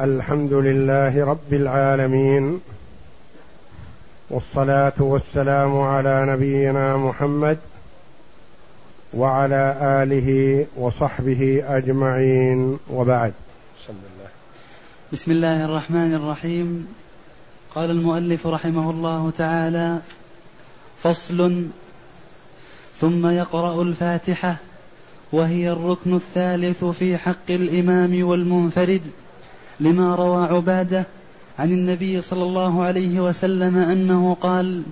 الحمد لله رب العالمين والصلاة والسلام على نبينا محمد وعلى آله وصحبه أجمعين وبعد. بسم الله بسم الله الرحمن الرحيم. قال المؤلف رحمه الله تعالى فصل ثم يقرأ الفاتحة وهي الركن الثالث في حق الإمام والمنفرد. لما روى عبادة عن النبي صلى الله عليه وسلم أنه قال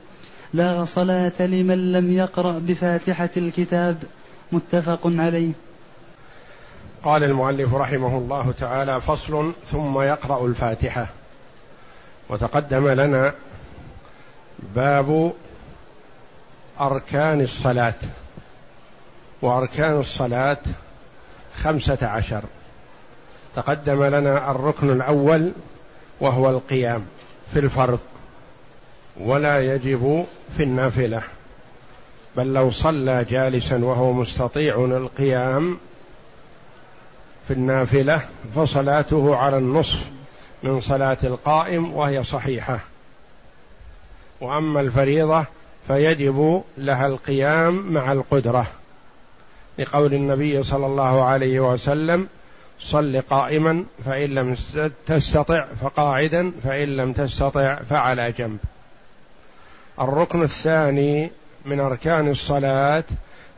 لا صلاة لمن لم يقرأ بفاتحة الكتاب متفق عليه. قال المؤلف رحمه الله تعالى فصل ثم يقرأ الفاتحة وتقدم لنا باب أركان الصلاة. وأركان الصلاة خمسة عشر. تقدم لنا الركن الأول وهو القيام في الفرض ولا يجب في النافلة. بل لو صلى جالسا وهو مستطيع القيام في النافلة فصلاته على النصف من صلاة القائم وهي صحيحة. وأما الفريضة فيجب لها القيام مع القدرة. لقول النبي صلى الله عليه وسلم صل قائما فإن لم تستطع فقاعدا فإن لم تستطع فعلى جنب. الركن الثاني من أركان الصلاة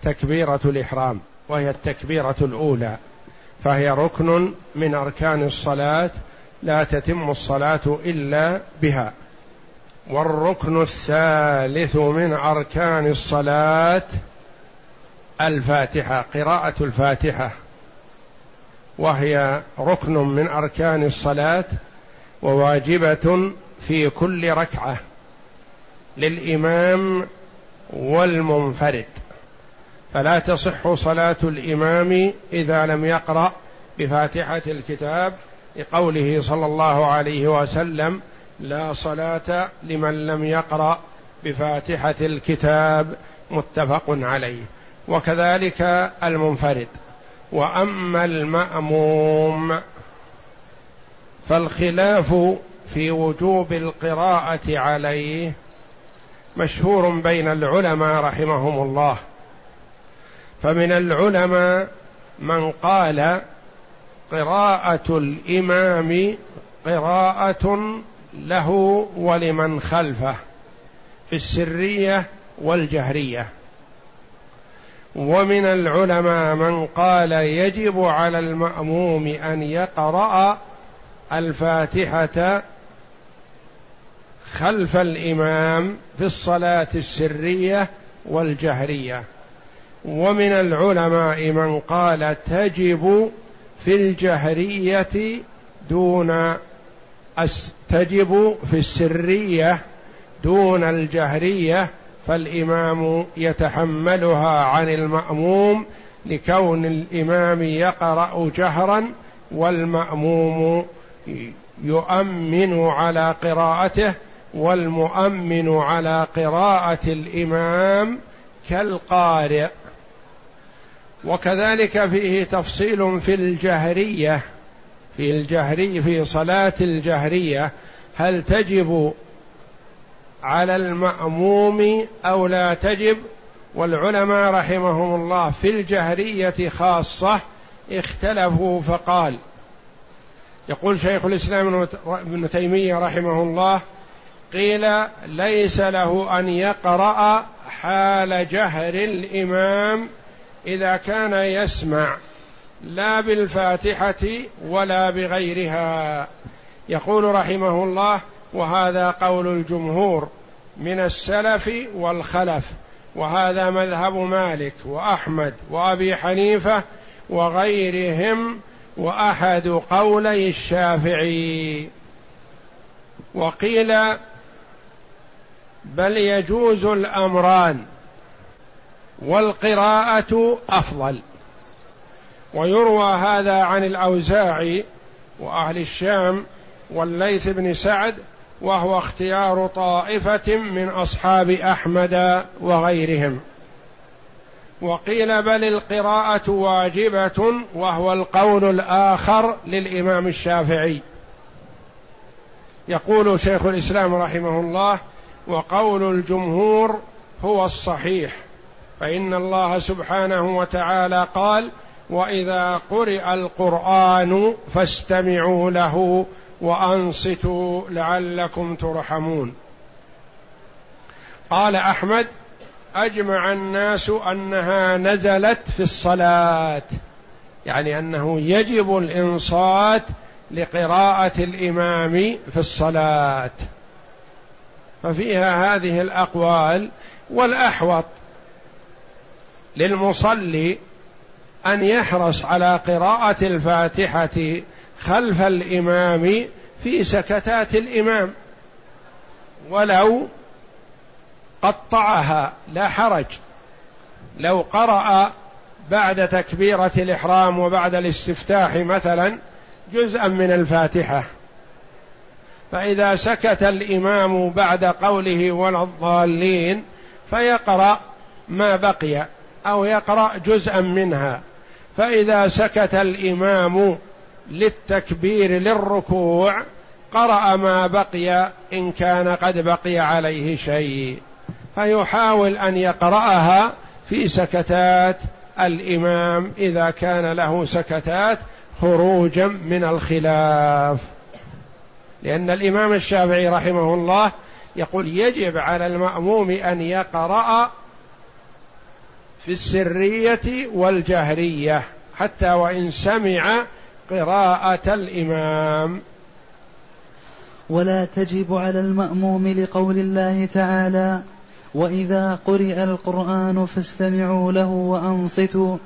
تكبيرة الإحرام وهي التكبيرة الأولى. فهي ركن من أركان الصلاة لا تتم الصلاة إلا بها. والركن الثالث من أركان الصلاة الفاتحة قراءة الفاتحة. وهي ركن من أركان الصلاة وواجبة في كل ركعة للإمام والمنفرد. فلا تصح صلاة الإمام إذا لم يقرأ بفاتحة الكتاب لقوله صلى الله عليه وسلم لا صلاة لمن لم يقرأ بفاتحة الكتاب. متفق عليه. وكذلك المنفرد. وأما المأموم فالخلاف في وجوب القراءة عليه مشهور بين العلماء رحمهم الله. فمن العلماء من قال قراءة الإمام قراءة له ولمن خلفه في السرية والجهرية. ومن العلماء من قال يجب على المأموم أن يقرأ الفاتحة خلف الإمام في الصلاة السرية والجهرية. ومن العلماء من قال تجب في الجهرية دون تجب في السرية دون الجهرية فالإمام يتحملها عن المأموم لكون الإمام يقرأ جهرا والمأموم يؤمن على قراءته والمؤمن على قراءة الإمام كالقارئ. وكذلك فيه تفصيل في الجهرية في الجهري في صلاة الجهرية هل تجب على المأموم أو لا تجب. والعلماء رحمهم الله في الجهرية خاصة اختلفوا فقال يقول شيخ الإسلام ابن تيمية رحمه الله قيل ليس له أن يقرأ حال جهر الإمام إذا كان يسمع لا بالفاتحة ولا بغيرها. يقول رحمه الله وهذا قول الجمهور من السلف والخلف. وهذا مذهب مالك وأحمد وأبي حنيفة وغيرهم وأحد قولي الشافعي. وقيل بل يجوز الأمران والقراءة أفضل. ويروى هذا عن الأوزاعي وأهل الشام والليث بن سعد وهو اختيار طائفة من أصحاب أحمد وغيرهم. وقيل بل القراءة واجبة وهو القول الآخر للإمام الشافعي. يقول شيخ الإسلام رحمه الله وقول الجمهور هو الصحيح فإن الله سبحانه وتعالى قال وإذا قرئ القرآن فاستمعوا له وأنصتوا لعلكم ترحمون. قال أحمد أجمع الناس أنها نزلت في الصلاة يعني أنه يجب الإنصات لقراءة الإمام في الصلاة. ففيها هذه الأقوال والأحوط للمصلي أن يحرص على قراءة الفاتحة خلف الإمام في سكتات الإمام. ولو قطعها لا حرج. لو قرأ بعد تكبيرة الإحرام وبعد الاستفتاح مثلا جزءا من الفاتحة. فإذا سكت الإمام بعد قوله ولا الضالين فيقرأ ما بقي أو يقرأ جزءا منها. فإذا سكت الإمام للتكبير للركوع قرأ ما بقي إن كان قد بقي عليه شيء. فيحاول أن يقرأها في سكتات الإمام إذا كان له سكتات خروجا من الخلاف. لأن الإمام الشافعي رحمه الله يقول يجب على المأموم أن يقرأ في السرية والجهرية حتى وإن سمع قراءة الإمام. ولا تجب على المأموم لقول الله تعالى وإذا قرئ القرآن فاستمعوا له وأنصتوا.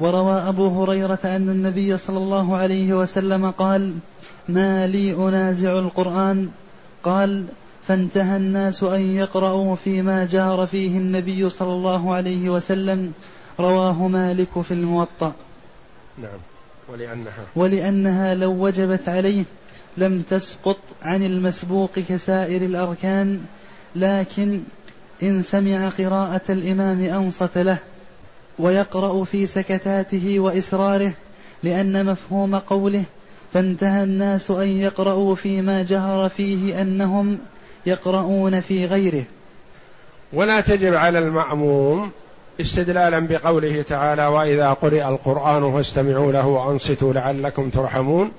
وروى أبو هريرة أن النبي صلى الله عليه وسلم قال ما لي أنازع القرآن. قال فانتهى الناس أن يقرأوا فيما جار فيه النبي صلى الله عليه وسلم. رواه مالك في الموطأ. نعم. ولأنها ولأنها لو وجبت عليه لم تسقط عن المسبوق كسائر الأركان لكن إن سمع قراءة الإمام أنصت له ويقرأ في سكتاته وإسراره لأن مفهوم قوله فانتهى الناس أن يقرأوا فيما جهر فيه أنهم يقرؤون في غيره. ولا تجب على المأموم استدلالا بقوله تعالى وإذا قرئ القرآن فاستمعوا له وأنصتوا لعلكم ترحمون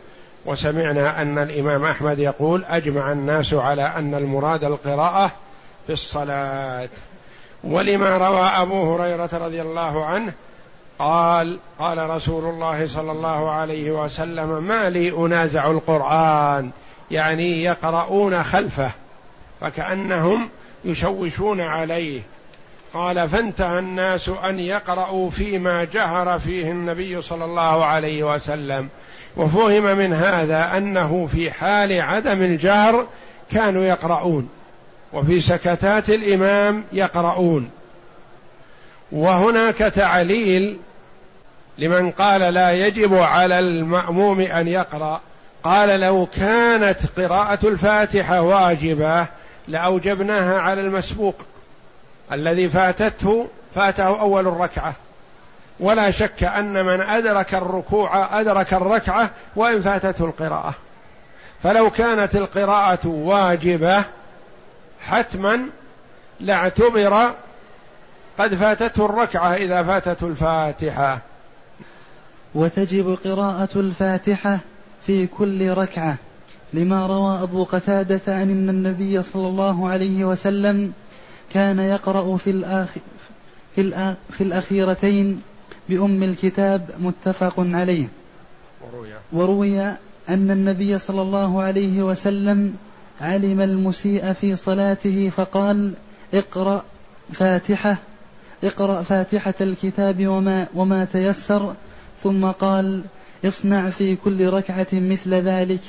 وسمعنا أن الإمام أحمد يقول أجمع الناس على أن المراد القراءة في الصلاة ولما روى أبو هريرة رضي الله عنه قال قال رسول الله صلى الله عليه وسلم ما لي أنازع القرآن يعني يقرؤون خلفه فكأنهم يشوشون عليه قال فانتهى الناس أن يقرأوا فيما جهر فيه النبي صلى الله عليه وسلم. وفهم من هذا أنه في حال عدم الجهر كانوا يقرؤون وفي سكتات الإمام يقرؤون. وهناك تعليل لمن قال لا يجب على المأموم أن يقرأ. قال لو كانت قراءة الفاتحة واجبة لأوجبناها على المسبوق. الذي فاتته فاته أول الركعة. ولا شك أن من أدرك الركوع أدرك الركعة وإن فاتته القراءة. فلو كانت القراءة واجبة حتما لاعتبر قد فاتته الركعة إذا فاتته الفاتحة. وتجب قراءة الفاتحة في كل ركعة لما روى أبو قتادة عن النبي صلى الله عليه وسلم كان يقرأ في الآخ في, في الأخيرتين بأم الكتاب متفق عليه. وروي, وروي أن النبي صلى الله عليه وسلم علم المسيء في صلاته فقال اقرأ فاتحة اقرأ فاتحة الكتاب وما, وما تيسر. ثم قال اصنع في كل ركعة مثل ذلك.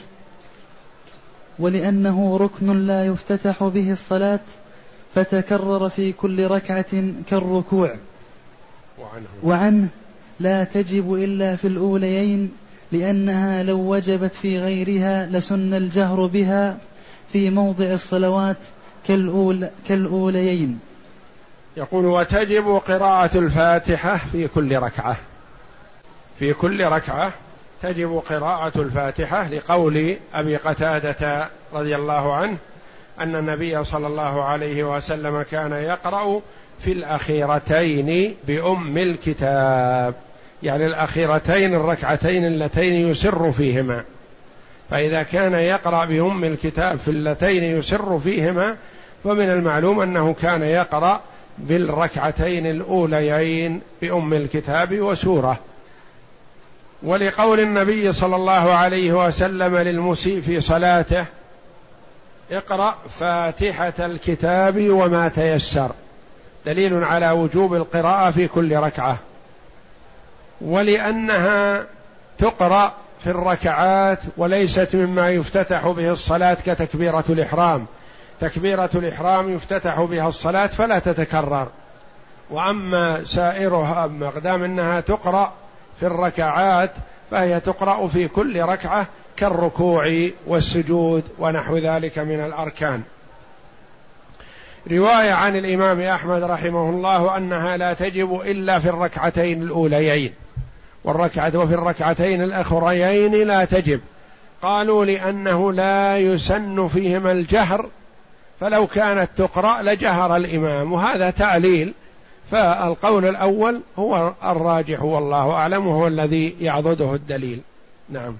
ولأنه ركن لا يفتتح به الصلاة فتكرر في كل ركعة كالركوع. وعنه, وعنه لا تجب إلا في الأوليين لأنها لو وجبت في غيرها لسن الجهر بها في موضع الصلوات كالأول كالأوليين. يقول وتجب قراءة الفاتحة في كل ركعة. في كل ركعة تجب قراءة الفاتحة لقول أبي قتادة رضي الله عنه أن النبي صلى الله عليه وسلم كان يقرأ في الأخيرتين بأم الكتاب. يعني الأخيرتين الركعتين اللتين يسر فيهما. فإذا كان يقرأ بأم الكتاب في اللتين يسر فيهما فمن المعلوم أنه كان يقرأ بالركعتين الأوليين بأم الكتاب وسورة. ولقول النبي صلى الله عليه وسلم للمسيء في صلاته اقرأ فاتحة الكتاب وما تيسر. دليل على وجوب القراءة في كل ركعة. ولأنها تقرأ في الركعات وليست مما يفتتح به الصلاة كتكبيرة الإحرام. تكبيرة الإحرام يفتتح بها الصلاة فلا تتكرر. وأما سائرها ما دام أنها تقرأ في الركعات فهي تقرأ في كل ركعة كالركوع والسجود ونحو ذلك من الأركان. رواية عن الإمام أحمد رحمه الله أنها لا تجب إلا في الركعتين الأوليين. والركعة وفي الركعتين الأخريين لا تجب. قالوا لأنه لا يسن فيهما الجهر فلو كانت تقرأ لجهر الإمام. وهذا تعليل فالقول الأول هو الراجح والله أعلم وهو الذي يعضده الدليل. نعم.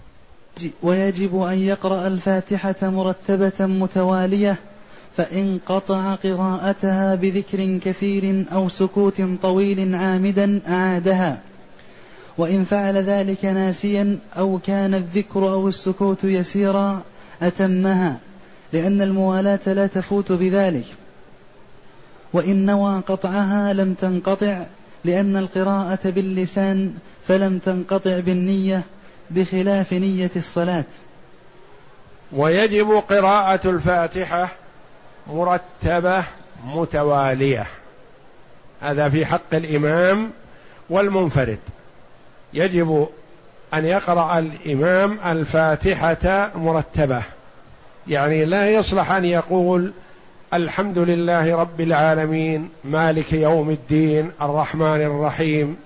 ويجب أن يقرأ الفاتحة مرتبة متوالية فإن قطع قراءتها بذكر كثير أو سكوت طويل عامدا أعادها. وإن فعل ذلك ناسيا أو كان الذكر أو السكوت يسيرا أتمها لأن الموالاة لا تفوت بذلك. وإن نوى قطعها لم تنقطع لأن القراءة باللسان فلم تنقطع بالنية بخلاف نية الصلاة. ويجب قراءة الفاتحة مرتبة متوالية. هذا في حق الإمام والمنفرد. يجب أن يقرأ الإمام الفاتحة مرتبة. يعني لا يصلح أن يقول الحمد لله رب العالمين مالك يوم الدين الرحمن الرحيم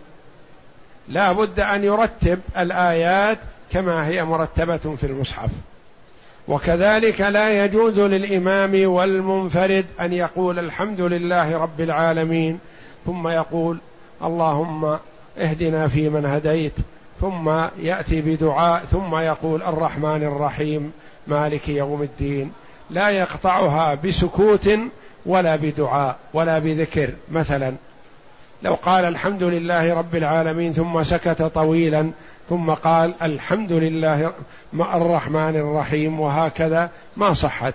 لا بد أن يرتب الآيات كما هي مرتبة في المصحف. وكذلك لا يجوز للإمام والمنفرد أن يقول الحمد لله رب العالمين ثم يقول اللهم اهدنا فيمن هديت ثم يأتي بدعاء ثم يقول الرحمن الرحيم مالك يوم الدين. لا يقطعها بسكوت ولا بدعاء ولا بذكر مثلا. لو قال الحمد لله رب العالمين ثم سكت طويلا ثم قال الحمد لله الرحمن الرحيم وهكذا ما صحت.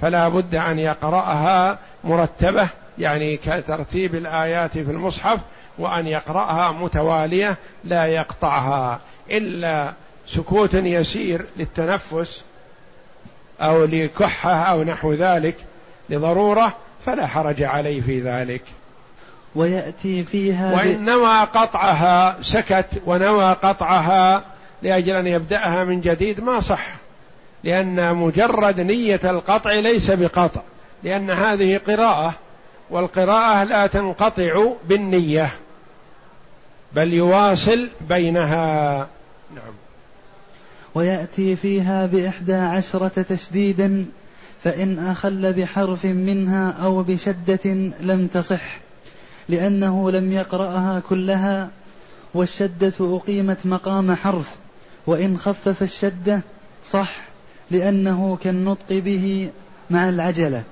فلا بد أن يقرأها مرتبة يعني كترتيب الآيات في المصحف وأن يقرأها متوالية لا يقطعها. إلا سكوت يسير للتنفس أو لكحة أو نحو ذلك لضرورة فلا حرج عليه في ذلك. ويأتي فيها وإن نوى قطعها سكت ونوى قطعها لأجل أن يبدأها من جديد ما صح لأن مجرد نية القطع ليس بقطع لأن هذه قراءة والقراءة لا تنقطع بالنية بل يواصل بينها. نعم. ويأتي فيها بإحدى عشرة تشديدا فإن أخل بحرف منها أو بشدة لم تصح. لأنه لم يقرأها كلها والشدة أقيمت مقام حرف وإن خفف الشدة صح لأنه كالنطق به مع العجلة.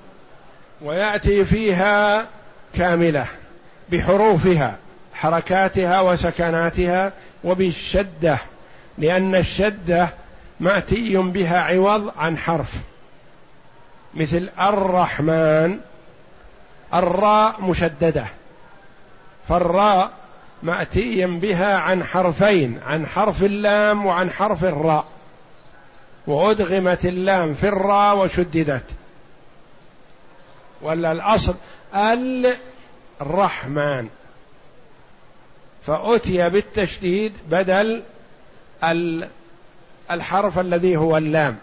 ويأتي فيها كاملة بحروفها حركاتها وسكناتها وبالشدة لأن الشدة مأتي بها عوض عن حرف. مثل الرحمن الراء مشددة. فالراء مأتيا بها عن حرفين عن حرف اللام وعن حرف الراء. وأدغمت اللام في الراء وشددت. ولا الأصل الرحمن. فأتي بالتشديد بدل الحرف الذي هو اللام.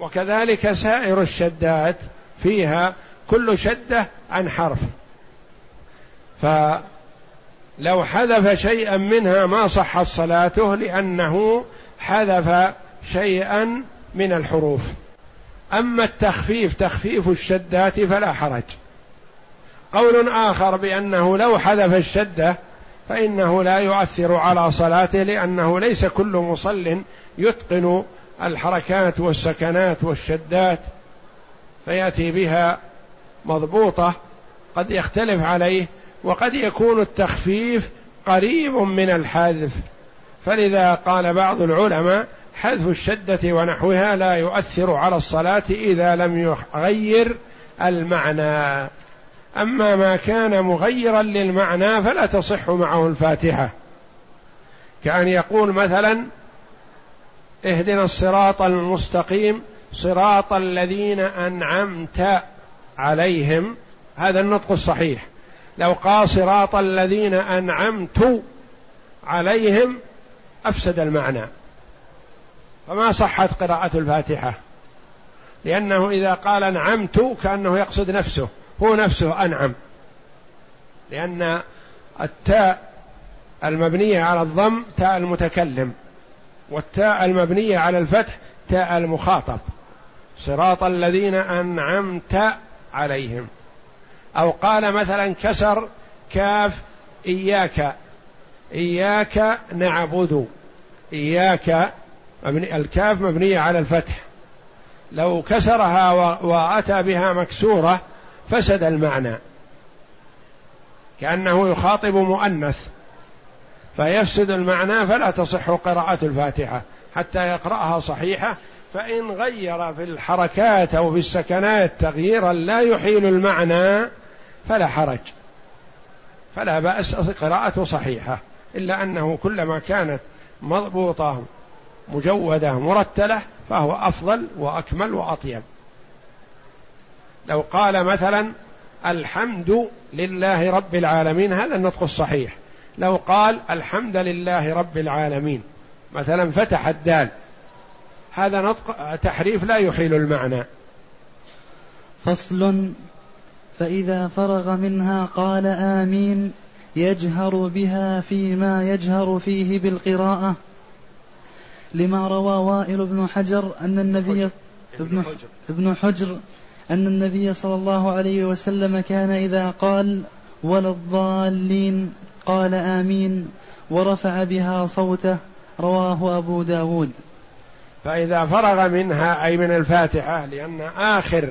وكذلك سائر الشدات فيها كل شدة عن حرف. لو حذف شيئا منها ما صحت صلاته لأنه حذف شيئا من الحروف. أما التخفيف تخفيف الشدات فلا حرج. قول آخر بأنه لو حذف الشدة فإنه لا يؤثر على صلاته لأنه ليس كل مصل يتقن الحركات والسكنات والشدات فيأتي بها مضبوطة قد يختلف عليه وقد يكون التخفيف قريب من الحذف. فلذا قال بعض العلماء حذف الشدة ونحوها لا يؤثر على الصلاة إذا لم يغير المعنى. أما ما كان مغيرا للمعنى فلا تصح معه الفاتحة. كأن يقول مثلا اهدنا الصراط المستقيم صراط الذين أنعمت عليهم. هذا النطق الصحيح. لو قال صراط الذين أنعمت عليهم أفسد المعنى. فما صحت قراءة الفاتحة؟ لأنه إذا قال أنعمت كأنه يقصد نفسه. هو نفسه أنعم. لأن التاء المبنية على الضم تاء المتكلم والتاء المبنية على الفتح تاء المخاطب. صراط الذين أنعمت عليهم. أو قال مثلا كسر كاف إياك إياك نعبد إياك مبني الكاف مبنية على الفتح. لو كسرها وأتى بها مكسورة فسد المعنى. كأنه يخاطب مؤنث فيفسد المعنى فلا تصح قراءة الفاتحة حتى يقرأها صحيحة فإن غير في الحركات أو في السكنات تغييرا لا يحيل المعنى فلا حرج. فلا بأس قراءة صحيحة إلا أنه كلما كانت مضبوطة مجودة مرتلة فهو أفضل وأكمل وأطيب. لو قال مثلا الحمد لله رب العالمين هذا النطق الصحيح. لو قال الحمد لله رب العالمين مثلا فتح الدال هذا نطق تحريف لا يحيل المعنى. فصل. فإذا فرغ منها قال آمين يجهر بها فيما يجهر فيه بالقراءة. لما روى وائل بن حجر أن النبي ابن حجر, ابن حجر. أن النبي صلى الله عليه وسلم كان إذا قال ولا الضالين قال آمين ورفع بها صوته رواه أبو داود. فإذا فرغ منها أي من الفاتحة لأن آخر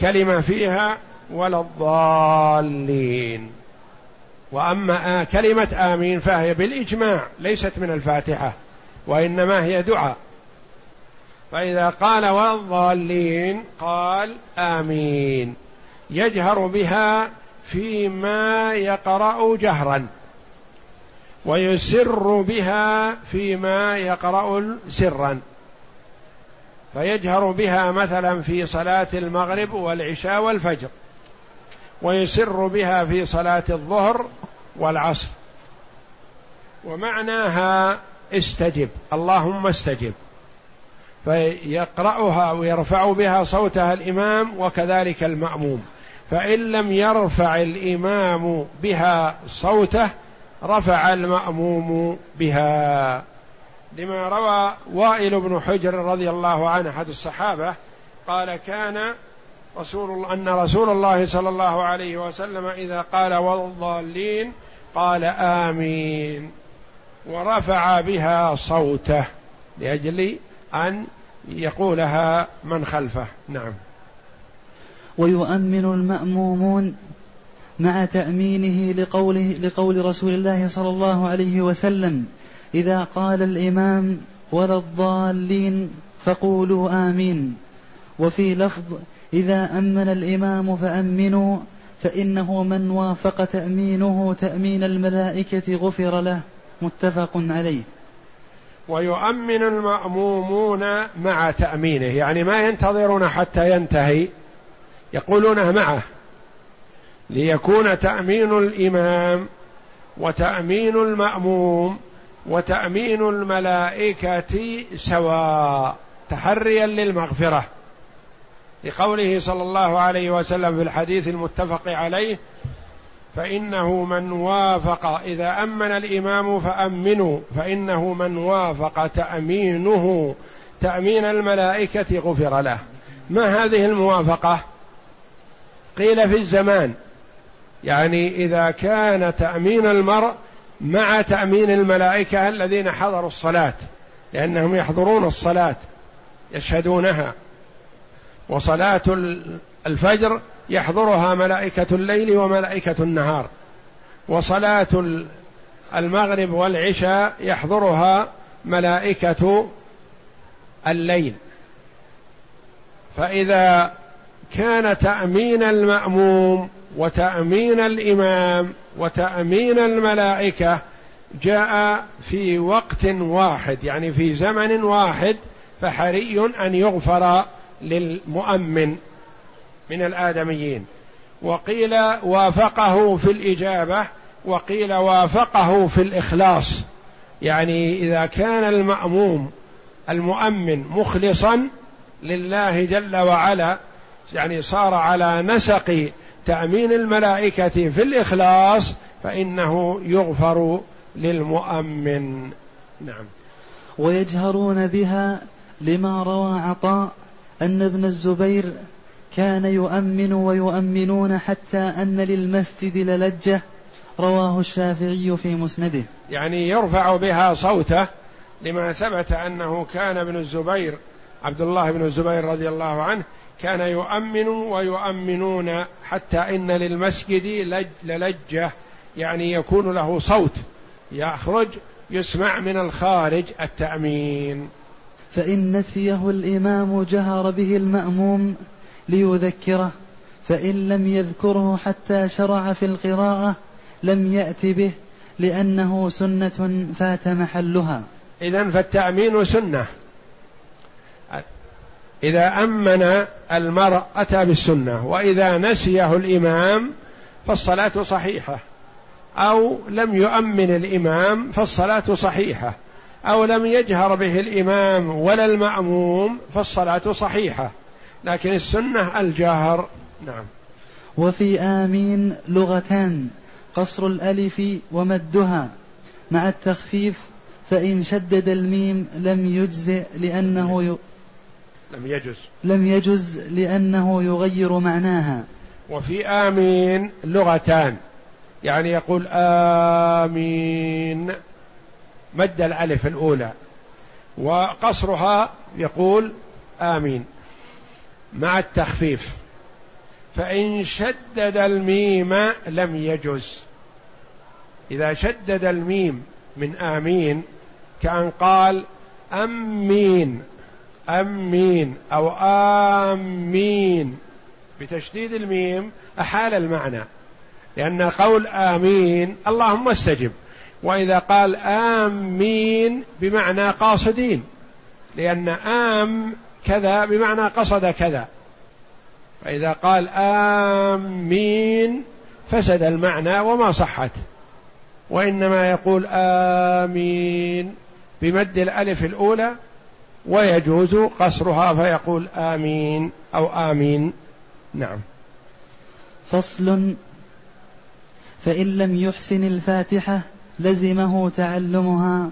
كلمة فيها ولا الضالين. وأما كلمة آمين فهي بالإجماع ليست من الفاتحة وإنما هي دعاء. فإذا قال والضالين قال آمين. يجهر بها فيما يقرأ جهرا ويسر بها فيما يقرأ سرا. فيجهر بها مثلا في صلاة المغرب والعشاء والفجر ويسر بها في صلاة الظهر والعصر. ومعناها استجب اللهم استجب. فيقرأها ويرفع بها صوتها الإمام وكذلك المأموم. فإن لم يرفع الإمام بها صوته رفع المأموم بها. لما روى وائل بن حجر رضي الله عنه أحد الصحابة قال كان رسول أن رسول الله صلى الله عليه وسلم إذا قال والضالين قال آمين. ورفع بها صوته لأجل أن يقولها من خلفه. نعم. ويؤمن المأمومون مع تأمينه لقوله لقول رسول الله صلى الله عليه وسلم إذا قال الإمام ولا الضالين فقولوا آمين. وفي لفظ إذا أمن الإمام فأمنوا فإنه من وافق تأمينه تأمين الملائكة غفر له. متفق عليه. ويؤمن المأمومون مع تأمينه يعني ما ينتظرون حتى ينتهي يقولون معه. ليكون تأمين الإمام وتأمين المأموم وتأمين الملائكة سواء تحريا للمغفرة. لقوله صلى الله عليه وسلم في الحديث المتفق عليه فإنه من وافق إذا أمن الإمام فأمنوا فإنه من وافق تأمينه تأمين الملائكة غفر له. ما هذه الموافقة؟ قيل في الزمان يعني إذا كان تأمين المرء مع تأمين الملائكة الذين حضروا الصلاة لأنهم يحضرون الصلاة يشهدونها. وصلاة الفجر يحضرها ملائكة الليل وملائكة النهار. وصلاة المغرب والعشاء يحضرها ملائكة الليل. فإذا كان تأمين المأموم وتأمين الإمام وتأمين الملائكة جاء في وقت واحد يعني في زمن واحد فحري أن يغفر للمؤمن من الآدميين. وقيل وافقه في الإجابة وقيل وافقه في الإخلاص. يعني إذا كان المأموم المؤمن مخلصا لله جل وعلا يعني صار على نسق تأمين الملائكة في الإخلاص فإنه يغفر للمؤمن. نعم. ويجهرون بها لما روى عطاء أن ابن الزبير كان يؤمن ويؤمنون حتى أن للمسجد للجة رواه الشافعي في مسنده. يعني يرفع بها صوته لما ثبت أنه كان ابن الزبير عبد الله بن الزبير رضي الله عنه كان يؤمن ويؤمنون حتى إن للمسجد للجة يعني يكون له صوت يخرج يسمع من الخارج التأمين. فإن نسيه الإمام جهر به المأموم ليذكره فإن لم يذكره حتى شرع في القراءة لم يأت به لأنه سنة فات محلها. إذا فالتأمين سنة. إذا أمن المرء أتى بالسنة وإذا نسيه الإمام فالصلاة صحيحة. أو لم يؤمن الإمام فالصلاة صحيحة. أو لم يجهر به الإمام ولا المأموم فالصلاة صحيحة. لكن السنة الجهر نعم. وفي آمين لغتان قصر الألف ومدها. مع التخفيف فإن شدد الميم لم يجزئ لأنه. لم يجز. لم يجز لأنه يغير معناها. وفي آمين لغتان. يعني يقول آمين. مد الألف الأولى. وقصرها يقول آمين. مع التخفيف. فإن شدد الميم لم يجز. إذا شدد الميم من آمين كأن قال أمين. أمين أو آمين. بتشديد الميم أحال المعنى. لأن قول آمين اللهم استجب. وإذا قال آمين بمعنى قاصدين. لأن آم كذا بمعنى قصد كذا. فإذا قال آمين فسد المعنى وما صحت. وإنما يقول آمين بمد الألف الأولى ويجوز قصرها فيقول آمين أو آمين. نعم. فصل. فإن لم يحسن الفاتحة لزمه تعلمها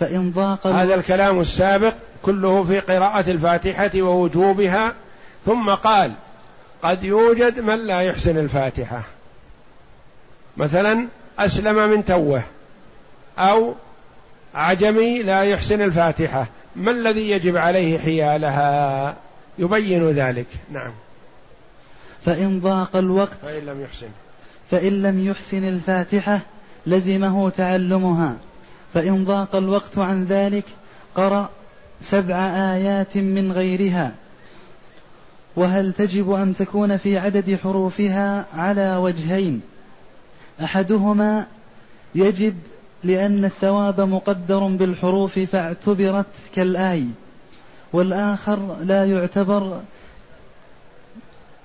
فإن ضاق هذا الكلام السابق كله في قراءة الفاتحة ووجوبها ثم قال قد يوجد من لا يحسن الفاتحة. مثلا أسلم من توه أو عجمي لا يحسن الفاتحة. ما الذي يجب عليه حيالها؟ يبين ذلك. نعم. فإن ضاق الوقت فإن لم يحسن. فإن لم يحسن الفاتحة لزمه تعلمها. فإن ضاق الوقت عن ذلك قرأ سبع آيات من غيرها. وهل تجب أن تكون في عدد حروفها على وجهين؟ أحدهما يجب لأن الثواب مقدر بالحروف فاعتبرت كالآي والآخر لا يعتبر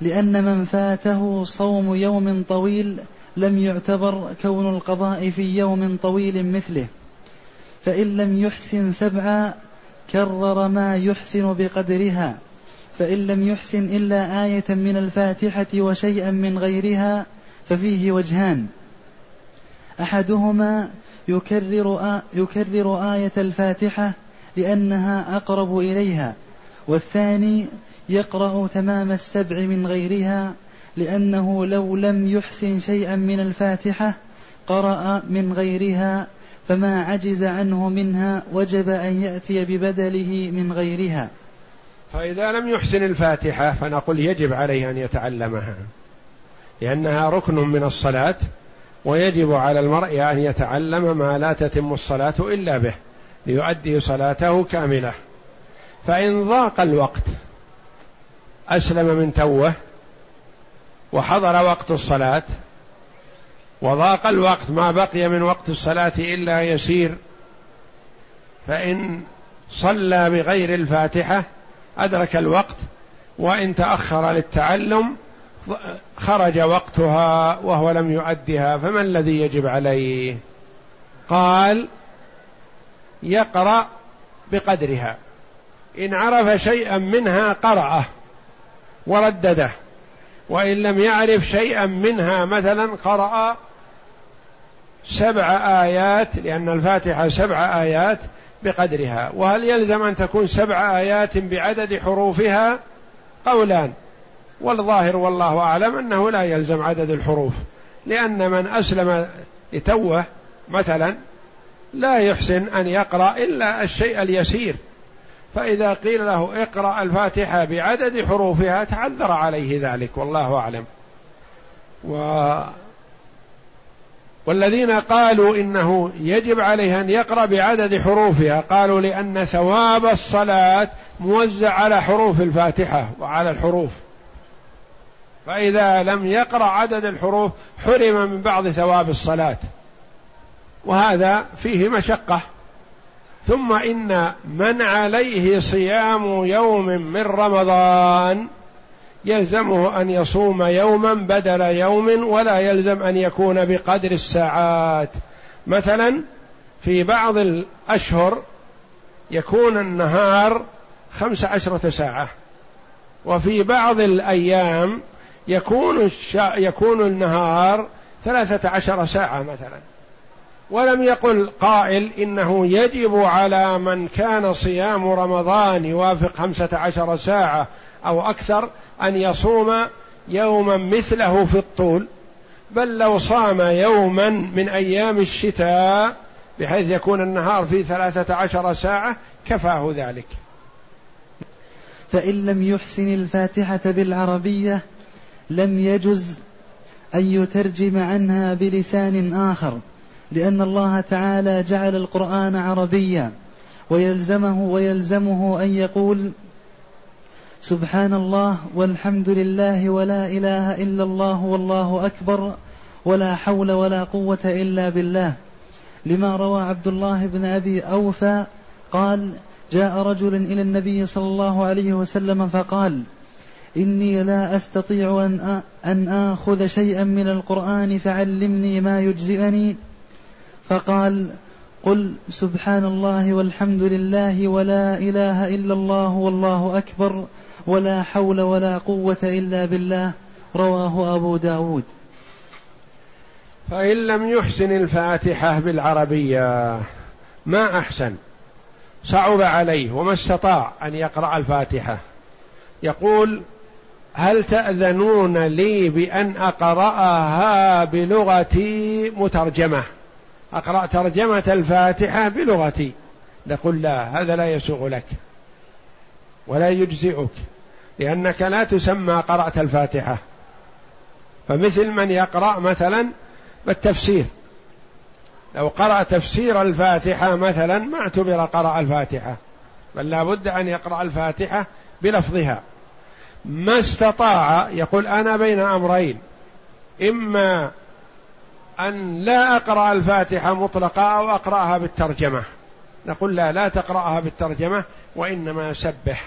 لأن من فاته صوم يوم طويل لم يعتبر كون القضاء في يوم طويل مثله فإن لم يحسن سبعا كرر ما يحسن بقدرها فإن لم يحسن إلا آية من الفاتحة وشيئا من غيرها ففيه وجهان. أحدهما يكرر, يكرر آية الفاتحة لأنها أقرب إليها. والثاني يقرأ تمام السبع من غيرها لأنه لو لم يحسن شيئا من الفاتحة قرأ من غيرها فما عجز عنه منها وجب أن يأتي ببدله من غيرها. فإذا لم يحسن الفاتحة فنقول يجب عليه أن يتعلمها لأنها ركن من الصلاة ويجب على المرء أن يتعلم ما لا تتم الصلاة إلا به ليؤدي صلاته كاملة. فإن ضاق الوقت أسلم من توه وحضر وقت الصلاة وضاق الوقت ما بقي من وقت الصلاة إلا يسير فإن صلى بغير الفاتحة أدرك الوقت وإن تأخر للتعلم خرج وقتها وهو لم يؤدها فما الذي يجب عليه؟ قال يقرأ بقدرها. إن عرف شيئا منها قرأه وردده وإن لم يعرف شيئا منها مثلا قرأ سبع آيات لأن الفاتحة سبع آيات بقدرها. وهل يلزم أن تكون سبع آيات بعدد حروفها؟ قولان. والظاهر والله أعلم أنه لا يلزم عدد الحروف لأن من أسلم لتوه مثلا لا يحسن أن يقرأ إلا الشيء اليسير فإذا قيل له اقرأ الفاتحة بعدد حروفها تعذر عليه ذلك والله أعلم. و والذين قالوا إنه يجب عليه أن يقرأ بعدد حروفها قالوا لأن ثواب الصلاة موزع على حروف الفاتحة وعلى الحروف. فإذا لم يقرأ عدد الحروف حرم من بعض ثواب الصلاة. وهذا فيه مشقة. ثم إن من عليه صيام يوم من رمضان يلزمه أن يصوم يوما بدل يوم ولا يلزم أن يكون بقدر الساعات. مثلا في بعض الأشهر يكون النهار خمس عشرة ساعة. وفي بعض الأيام يكون الشا... يكون النهار ثلاثة عشر ساعة مثلا. ولم يقل قائل إنه يجب على من كان صيام رمضان يوافق خمسة عشر ساعة أو أكثر أن يصوم يوما مثله في الطول. بل لو صام يوما من أيام الشتاء بحيث يكون النهار في ثلاثة عشر ساعة كفاه ذلك. فإن لم يحسن الفاتحة بالعربية لم يجز أن يترجم عنها بلسان آخر لأن الله تعالى جعل القرآن عربيا ويلزمه ويلزمه أن يقول سبحان الله والحمد لله ولا إله إلا الله والله أكبر ولا حول ولا قوة إلا بالله. لما روى عبد الله بن أبي أوفى قال جاء رجل إلى النبي صلى الله عليه وسلم فقال إني لا أستطيع أن أن آخذ شيئا من القرآن فعلمني ما يجزئني. فقال قل سبحان الله والحمد لله ولا إله إلا الله والله أكبر ولا حول ولا قوة إلا بالله. رواه أبو داود. فإن لم يحسن الفاتحة بالعربية ما أحسن؟ صعب عليه وما استطاع أن يقرأ الفاتحة. يقول هل تأذنون لي بأن أقرأها بلغتي مترجمة؟ أقرأ ترجمة الفاتحة بلغتي. نقول لا هذا لا يسوغ لك ولا يجزئك لأنك لا تسمى قرأت الفاتحة. فمثل من يقرأ مثلا بالتفسير. لو قرأ تفسير الفاتحة مثلا ما اعتبر قرأ الفاتحة بل لا بد أن يقرأ الفاتحة بلفظها. ما استطاع يقول أنا بين أمرين. إما أن لا أقرأ الفاتحة مطلقة أو أقرأها بالترجمة. نقول لا لا تقرأها بالترجمة وإنما سبح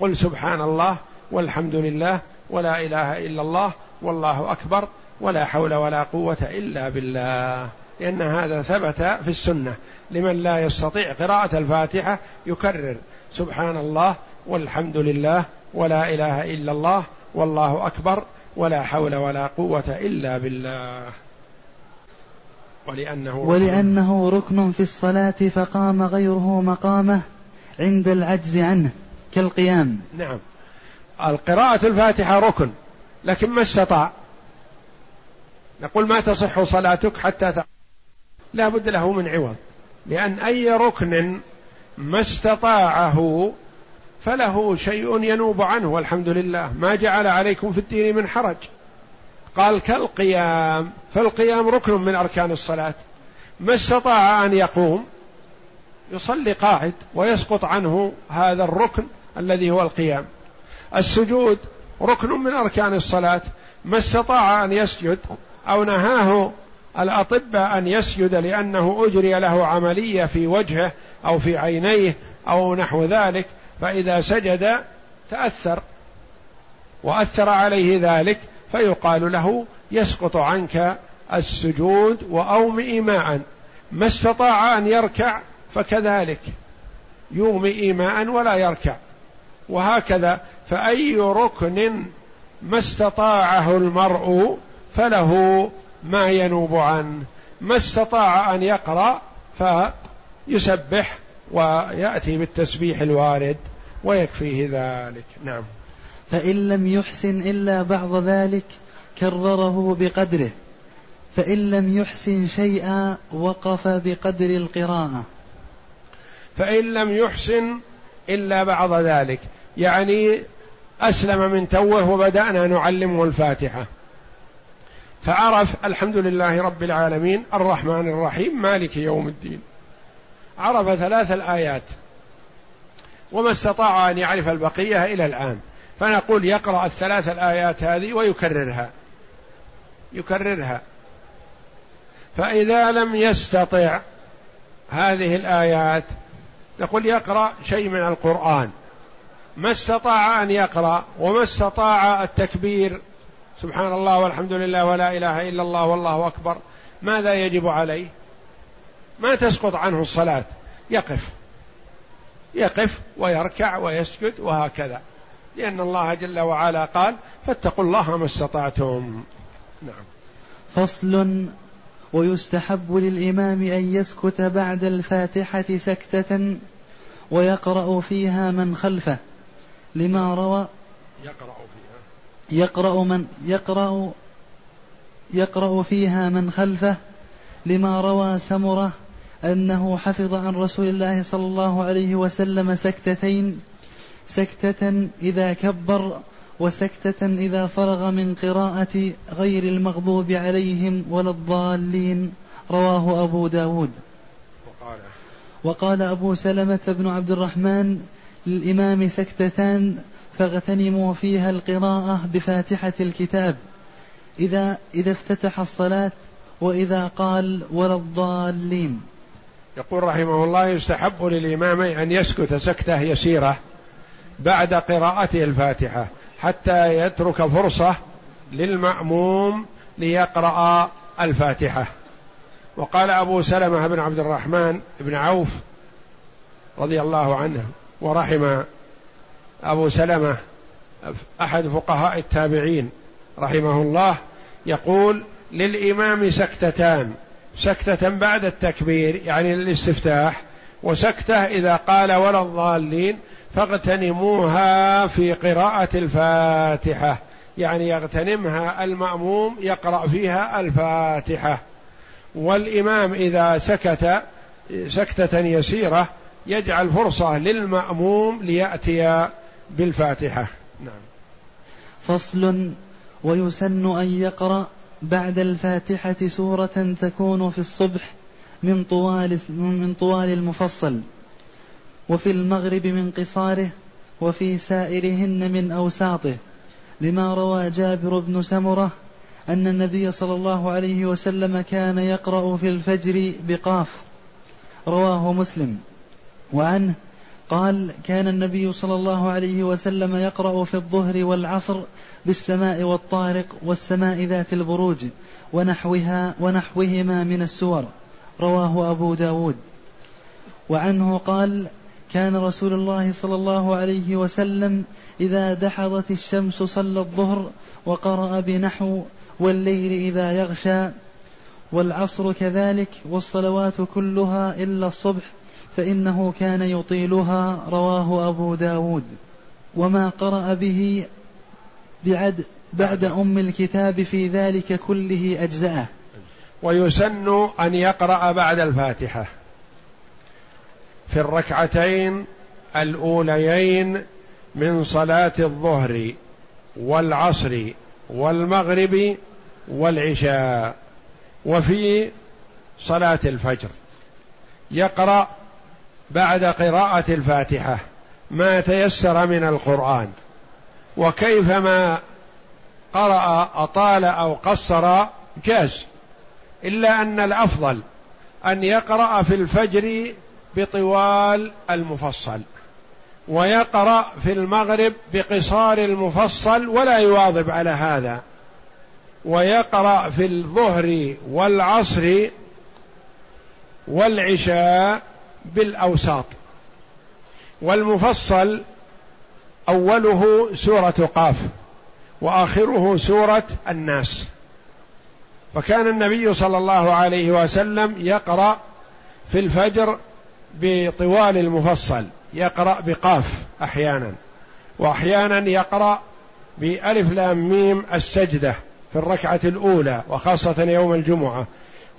قل سبحان الله والحمد لله ولا إله إلا الله والله أكبر ولا حول ولا قوة إلا بالله. لأن هذا ثبت في السنة. لمن لا يستطيع قراءة الفاتحة يكرر سبحان الله والحمد لله ولا إله إلا الله والله أكبر ولا حول ولا قوة إلا بالله. ولأنه ولأنه ركن في الصلاة فقام غيره مقامه عند العجز عنه كالقيام. نعم. القراءة الفاتحة ركن لكن ما استطاع. نقول ما تصح صلاتك حتى لا بد له من عوض لأن أي ركن ما استطاعه فله شيء ينوب عنه والحمد لله. ما جعل عليكم في الدين من حرج. قال كالقيام. فالقيام ركن من أركان الصلاة. ما استطاع أن يقوم يصلي قاعد ويسقط عنه هذا الركن الذي هو القيام. السجود ركن من أركان الصلاة. ما استطاع أن يسجد أو نهاه الأطباء أن يسجد لأنه أجري له عملية في وجهه أو في عينيه أو نحو ذلك. فإذا سجد تأثر. وأثر عليه ذلك فيقال له يسقط عنك السجود وأومئ ماء ما استطاع أن يركع فكذلك. يومئ ماء ولا يركع. وهكذا فأي ركن ما استطاعه المرء فله ما ينوب عنه. ما استطاع أن يقرأ فيسبح. ويأتي بالتسبيح الوارد ويكفيه ذلك. نعم. فإن لم يحسن إلا بعض ذلك كرره بقدره. فإن لم يحسن شيئا وقف بقدر القراءة. فإن لم يحسن إلا بعض ذلك. يعني أسلم من توه وبدأنا نعلمه الفاتحة. فعرف الحمد لله رب العالمين الرحمن الرحيم مالك يوم الدين. عرف ثلاث الآيات. وما استطاع أن يعرف البقية إلى الآن. فنقول يقرأ الثلاث الآيات هذه ويكررها. يكررها. فإذا لم يستطع هذه الآيات نقول يقرأ شيء من القرآن. ما استطاع أن يقرأ وما استطاع التكبير سبحان الله والحمد لله ولا إله إلا الله والله أكبر ماذا يجب عليه؟ ما تسقط عنه الصلاة. يقف. يقف ويركع ويسجد وهكذا. لأن الله جل وعلا قال فاتقوا الله ما استطعتم. نعم. فصل ويستحب للإمام أن يسكت بعد الفاتحة سكتة ويقرأ فيها من خلفه. لما روى يقرأ فيها. يقرأ من يقرأ يقرأ فيها من خلفه. لما روى سمرة أنه حفظ عن رسول الله صلى الله عليه وسلم سكتتين سكتة إذا كبر وسكتة إذا فرغ من قراءة غير المغضوب عليهم ولا الضالين. رواه أبو داود. وقال, وقال أبو سلمة بن عبد الرحمن للإمام سكتتان فاغتنموا فيها القراءة بفاتحة الكتاب. إذا إذا افتتح الصلاة وإذا قال ولا الضالين. يقول رحمه الله يستحب للإمام أن يسكت سكتة يسيرة بعد قراءته الفاتحة حتى يترك فرصة للمأموم ليقرأ الفاتحة. وقال أبو سلمة بن عبد الرحمن بن عوف رضي الله عنه ورحم أبو سلمة أحد فقهاء التابعين رحمه الله يقول للإمام سكتتان سكتة بعد التكبير يعني الاستفتاح وسكتة إذا قال ولا الضالين فاغتنموها في قراءة الفاتحة. يعني يغتنمها المأموم يقرأ فيها الفاتحة. والإمام إذا سكت سكتة يسيرة يجعل فرصة للمأموم ليأتي بالفاتحة. نعم. فصل ويسن أن يقرأ بعد الفاتحة سورة تكون في الصبح من طوال من طوال المفصل وفي المغرب من قصاره وفي سائرهن من أوساطه لما روى جابر بن سمرة أن النبي صلى الله عليه وسلم كان يقرأ في الفجر بقاف. رواه مسلم. وعنه قال كان النبي صلى الله عليه وسلم يقرأ في الظهر والعصر بالسماء والطارق والسماء ذات البروج ونحوها ونحوهما من السور. رواه أبو داود. وعنه قال كان رسول الله صلى الله عليه وسلم إذا دحضت الشمس صلى الظهر وقرأ بنحو والليل إذا يغشى والعصر كذلك والصلوات كلها إلا الصبح فإنه كان يطيلها. رواه أبو داود. وما قرأ به بعد بعد أم الكتاب في ذلك كله أجزأه ويسن أن يقرأ بعد الفاتحة. في الركعتين الأوليين من صلاة الظهر والعصر والمغرب والعشاء وفي صلاة الفجر. يقرأ بعد قراءة الفاتحة ما تيسر من القرآن. وكيفما قرأ أطال أو قصر جاز. إلا أن الأفضل أن يقرأ في الفجر بطوال المفصل ويقرأ في المغرب بقصار المفصل ولا يواظب على هذا ويقرأ في الظهر والعصر والعشاء بالأوساط. والمفصل أوله سورة قاف وآخره سورة الناس. فكان النبي صلى الله عليه وسلم يقرأ في الفجر بطوال المفصل يقرأ بقاف أحيانا وأحيانا يقرأ بألف لام ميم السجدة في الركعة الأولى وخاصة يوم الجمعة.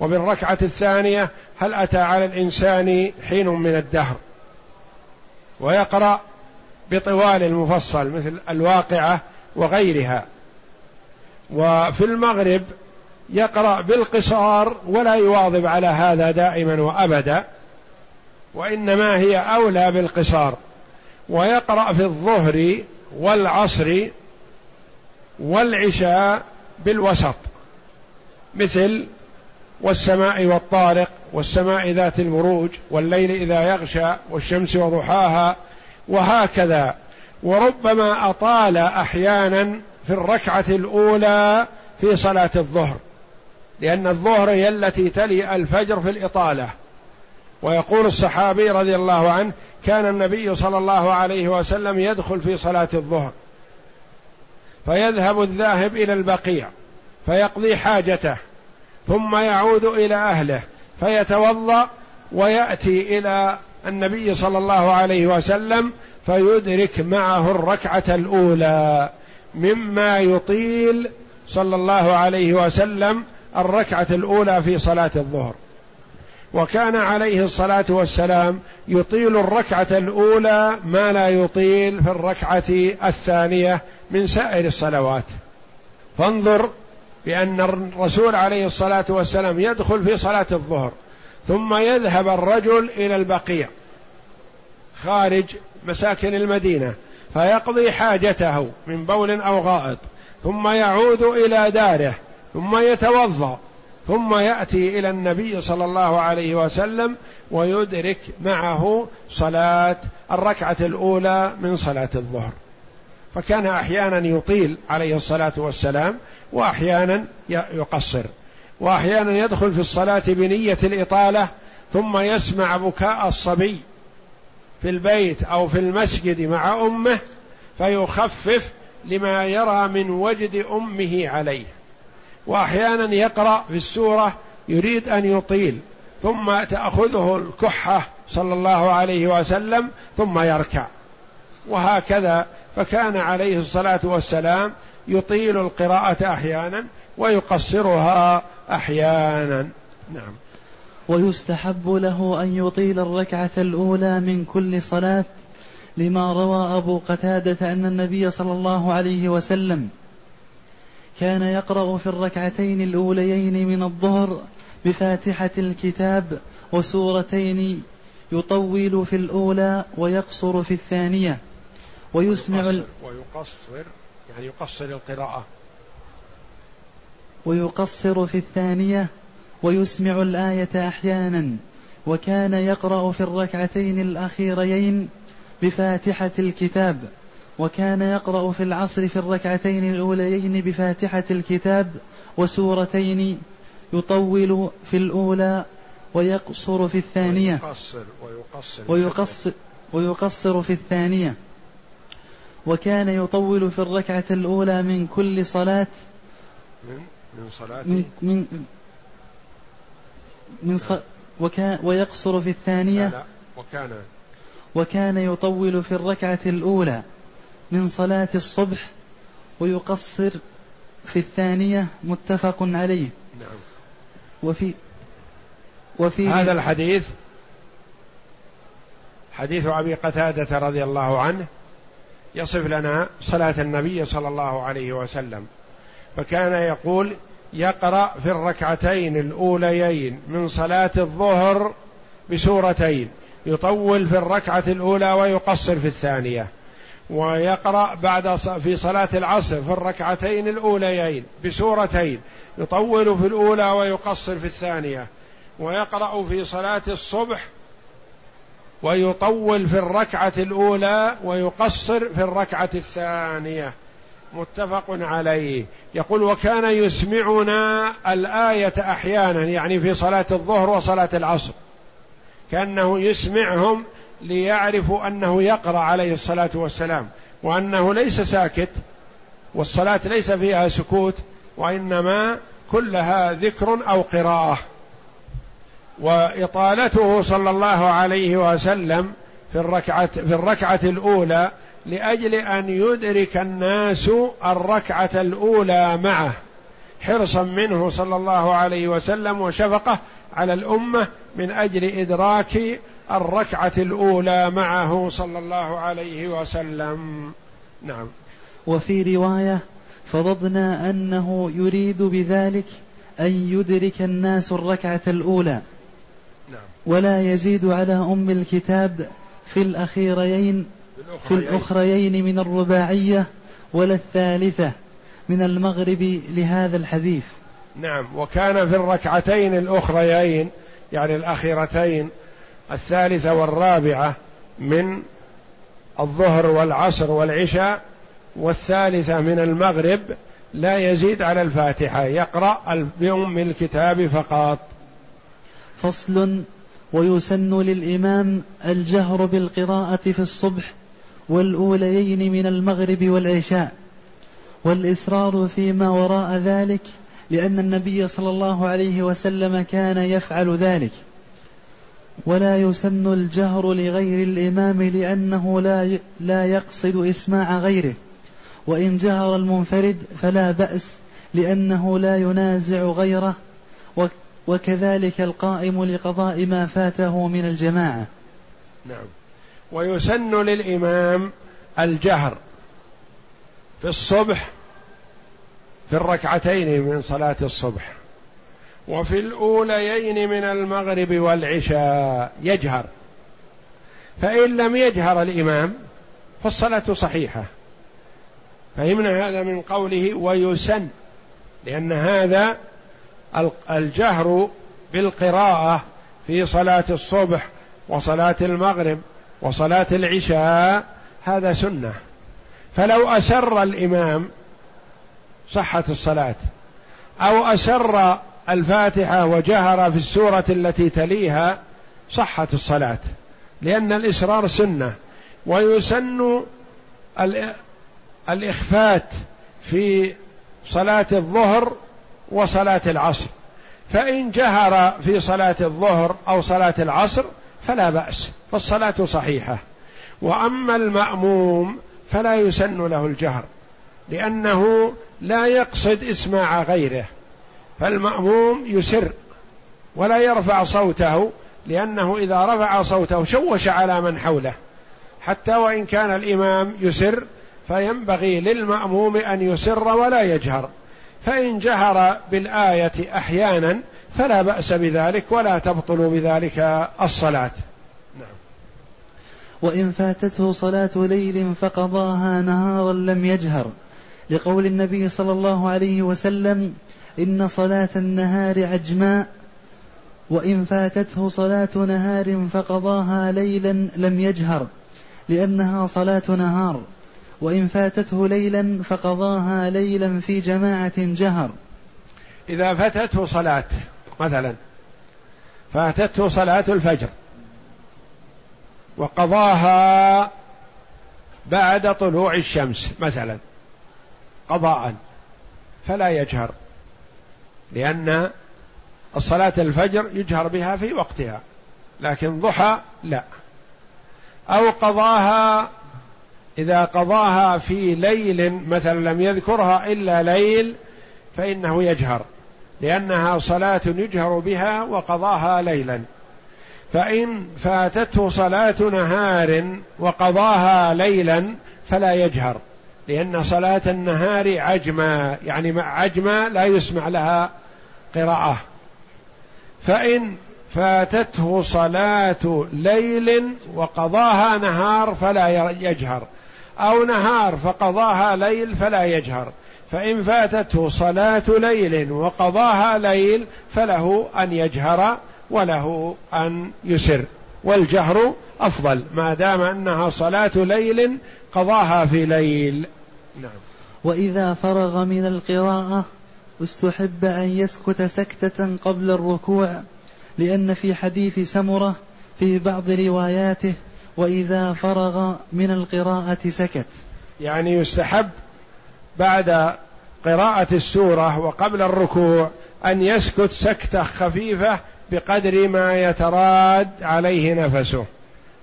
وبالركعة الثانية هل أتى على الإنسان حين من الدهر؟ ويقرأ بطوال المفصل مثل الواقعة وغيرها. وفي المغرب يقرأ بالقصار ولا يواظب على هذا دائما وأبدا وإنما هي أولى بالقصار. ويقرأ في الظهر والعصر والعشاء بالوسط مثل والسماء والطارق والسماء ذات البروج والليل إذا يغشى والشمس وضحاها وهكذا. وربما أطال أحيانا في الركعة الأولى في صلاة الظهر لأن الظهر هي التي تلي الفجر في الإطالة. ويقول الصحابي رضي الله عنه كان النبي صلى الله عليه وسلم يدخل في صلاة الظهر فيذهب الذاهب إلى البقيع فيقضي حاجته ثم يعود إلى أهله فيتوضأ ويأتي إلى النبي صلى الله عليه وسلم فيدرك معه الركعة الأولى مما يطيل صلى الله عليه وسلم الركعة الأولى في صلاة الظهر. وكان عليه الصلاة والسلام يطيل الركعة الأولى ما لا يطيل في الركعة الثانية من سائر الصلوات. فانظر بأن الرسول عليه الصلاة والسلام يدخل في صلاة الظهر. ثم يذهب الرجل إلى البقيع خارج مساكن المدينة فيقضي حاجته من بول أو غائط ثم يعود إلى داره ثم يتوضأ ثم يأتي إلى النبي صلى الله عليه وسلم ويدرك معه صلاة الركعة الأولى من صلاة الظهر. فكان أحيانا يطيل عليه الصلاة والسلام وأحيانا يقصر. وأحيانا يدخل في الصلاة بنية الإطالة ثم يسمع بكاء الصبي في البيت أو في المسجد مع أمه فيخفف لما يرى من وجد أمه عليه. وأحيانا يقرأ في السورة يريد أن يطيل ثم تأخذه الكحة صلى الله عليه وسلم ثم يركع. وهكذا فكان عليه الصلاة والسلام يطيل القراءة أحيانا ويقصرها أحيانا. نعم. ويستحب له أن يطيل الركعة الأولى من كل صلاة لما روى أبو قتادة أن النبي صلى الله عليه وسلم كان يقرأ في الركعتين الأوليين من الظهر بفاتحة الكتاب وسورتين يطول في الأولى ويقصر في الثانية ويسمع ويقصر, ويقصر يعني يقصر القراءة. ويقصر في الثانية ويسمع الآية أحيانا وكان يقرأ في الركعتين الأخيرين بفاتحة الكتاب وكان يقرأ في العصر في الركعتين الأوليين بفاتحة الكتاب وسورتين يطول في الأولى ويقصر في الثانية. ويقصر ويقصر ويقصر ويقصر في الثانية. وكان يطول في الركعة الأولى من كل صلاة من من صلاة من من من ص... وكان ويقصر في الثانية؟ لا لا. وكان. وكان يطول في الركعة الأولى من صلاة الصبح ويقصر في الثانية متفق عليه. نعم. وفي وفي هذا الحديث حديث أبي قتادة رضي الله عنه يصف لنا صلاة النبي صلى الله عليه وسلم. فكان يقول يقرأ في الركعتين الأوليين من صلاة الظهر بسورتين يطول في الركعة الأولى ويقصر في الثانية ويقرأ بعد في صلاة العصر في الركعتين الأوليين بسورتين يطول في الأولى ويقصر في الثانية ويقرأ في صلاة الصبح ويطول في الركعة الأولى ويقصر في الركعة الثانية. متفق عليه. يقول وكان يسمعنا الآية أحيانا يعني في صلاة الظهر وصلاة العصر. كأنه يسمعهم ليعرفوا أنه يقرأ عليه الصلاة والسلام وأنه ليس ساكت والصلاة ليس فيها سكوت وإنما كلها ذكر أو قراءة. وإطالته صلى الله عليه وسلم في الركعة في الركعة الأولى لأجل أن يدرك الناس الركعة الأولى معه حرصا منه صلى الله عليه وسلم وشفقه على الأمة من أجل إدراك الركعة الأولى معه صلى الله عليه وسلم. نعم. وفي رواية فضضنا أنه يريد بذلك أن يدرك الناس الركعة الأولى. نعم. ولا يزيد على أم الكتاب في الأخيرين في الأخريين من الرباعية ولا الثالثة من المغرب لهذا الحديث. نعم وكان في الركعتين الأخريين يعني الأخيرتين الثالثة والرابعة من الظهر والعصر والعشاء والثالثة من المغرب لا يزيد على الفاتحة يقرأ بأم الكتاب فقط. فصل ويسن للإمام الجهر بالقراءة في الصبح والأوليين من المغرب والعشاء والإسرار فيما وراء ذلك لأن النبي صلى الله عليه وسلم كان يفعل ذلك. ولا يسن الجهر لغير الإمام لأنه لا لا يقصد إسماع غيره. وإن جهر المنفرد فلا بأس لأنه لا ينازع غيره وكذلك القائم لقضاء ما فاته من الجماعة. نعم. ويسن للإمام الجهر في الصبح في الركعتين من صلاة الصبح وفي الأوليين من المغرب والعشاء يجهر. فإن لم يجهر الإمام فالصلاة صحيحة. فهمنا هذا من قوله ويسن لأن هذا الجهر بالقراءة في صلاة الصبح وصلاة المغرب وصلاة العشاء هذا سنة. فلو أسر الإمام صحت الصلاة أو أسر الفاتحة وجهر في السورة التي تليها صحت الصلاة. لأن الإسرار سنة. ويسن الإخفات في صلاة الظهر وصلاة العصر. فإن جهر في صلاة الظهر أو صلاة العصر فلا بأس فالصلاة صحيحة. وأما المأموم فلا يسن له الجهر لأنه لا يقصد إسماع غيره. فالمأموم يسر ولا يرفع صوته لأنه إذا رفع صوته شوش على من حوله. حتى وإن كان الإمام يسر فينبغي للمأموم أن يسر ولا يجهر. فإن جهر بالآية أحيانا فلا بأس بذلك ولا تبطل بذلك الصلاة. نعم. وإن فاتته صلاة ليل فقضاها نهارا لم يجهر لقول النبي صلى الله عليه وسلم إن صلاة النهار عجماء وإن فاتته صلاة نهار فقضاها ليلا لم يجهر لأنها صلاة نهار وإن فاتته ليلا فقضاها ليلا في جماعة جهر. إذا فاتته صلاة مثلا. فأتته صلاة الفجر. وقضاها بعد طلوع الشمس مثلا. قضاء. فلا يجهر. لأن الصلاة الفجر يجهر بها في وقتها. لكن ضحى لا. أو قضاها إذا قضاها في ليل مثلا لم يذكرها إلا ليل فإنه يجهر. لأنها صلاة يجهر بها وقضاها ليلا. فإن فاتته صلاة نهار وقضاها ليلا فلا يجهر لأن صلاة النهار عجمة يعني مع عجمة لا يسمع لها قراءة. فإن فاتته صلاة ليل وقضاها نهار فلا يجهر أو نهار فقضاها ليل فلا يجهر. فإن فاتته صلاة ليل وقضاها ليل فله أن يجهر وله أن يسر والجهر أفضل ما دام أنها صلاة ليل قضاها في ليل. نعم. وإذا فرغ من القراءة استحب أن يسكت سكتة قبل الركوع لأن في حديث سمرة في بعض رواياته وإذا فرغ من القراءة سكت. يعني يستحب بعد قراءة السورة وقبل الركوع أن يسكت سكتة خفيفة بقدر ما يتراد عليه نفسه.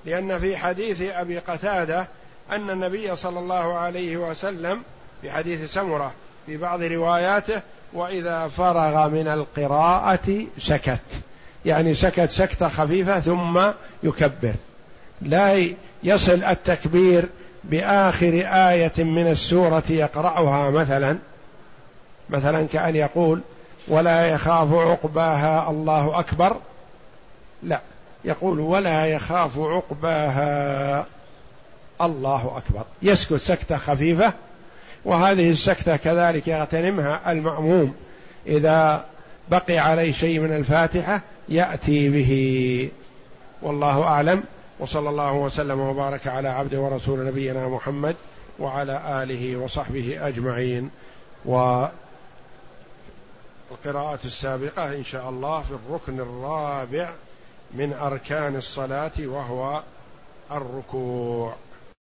لأن في حديث أبي قتادة أن النبي صلى الله عليه وسلم في حديث سمرة في بعض رواياته وإذا فرغ من القراءة سكت. يعني سكت سكتة خفيفة ثم يكبر. لا يصل التكبير بآخر آية من السورة يقرأها مثلا مثلا كأن يقول ولا يخاف عقباها الله أكبر. لا يقول ولا يخاف عقباها الله أكبر. يسكت سكتة خفيفة وهذه السكتة كذلك يغتنمها المأموم. إذا بقي عليه شيء من الفاتحة يأتي به. والله أعلم. وصلى الله وسلم وبارك على عبد ورسول نبينا محمد وعلى آله وصحبه أجمعين. و القراءة السابقة إن شاء الله في الركن الرابع من أركان الصلاة وهو الركوع.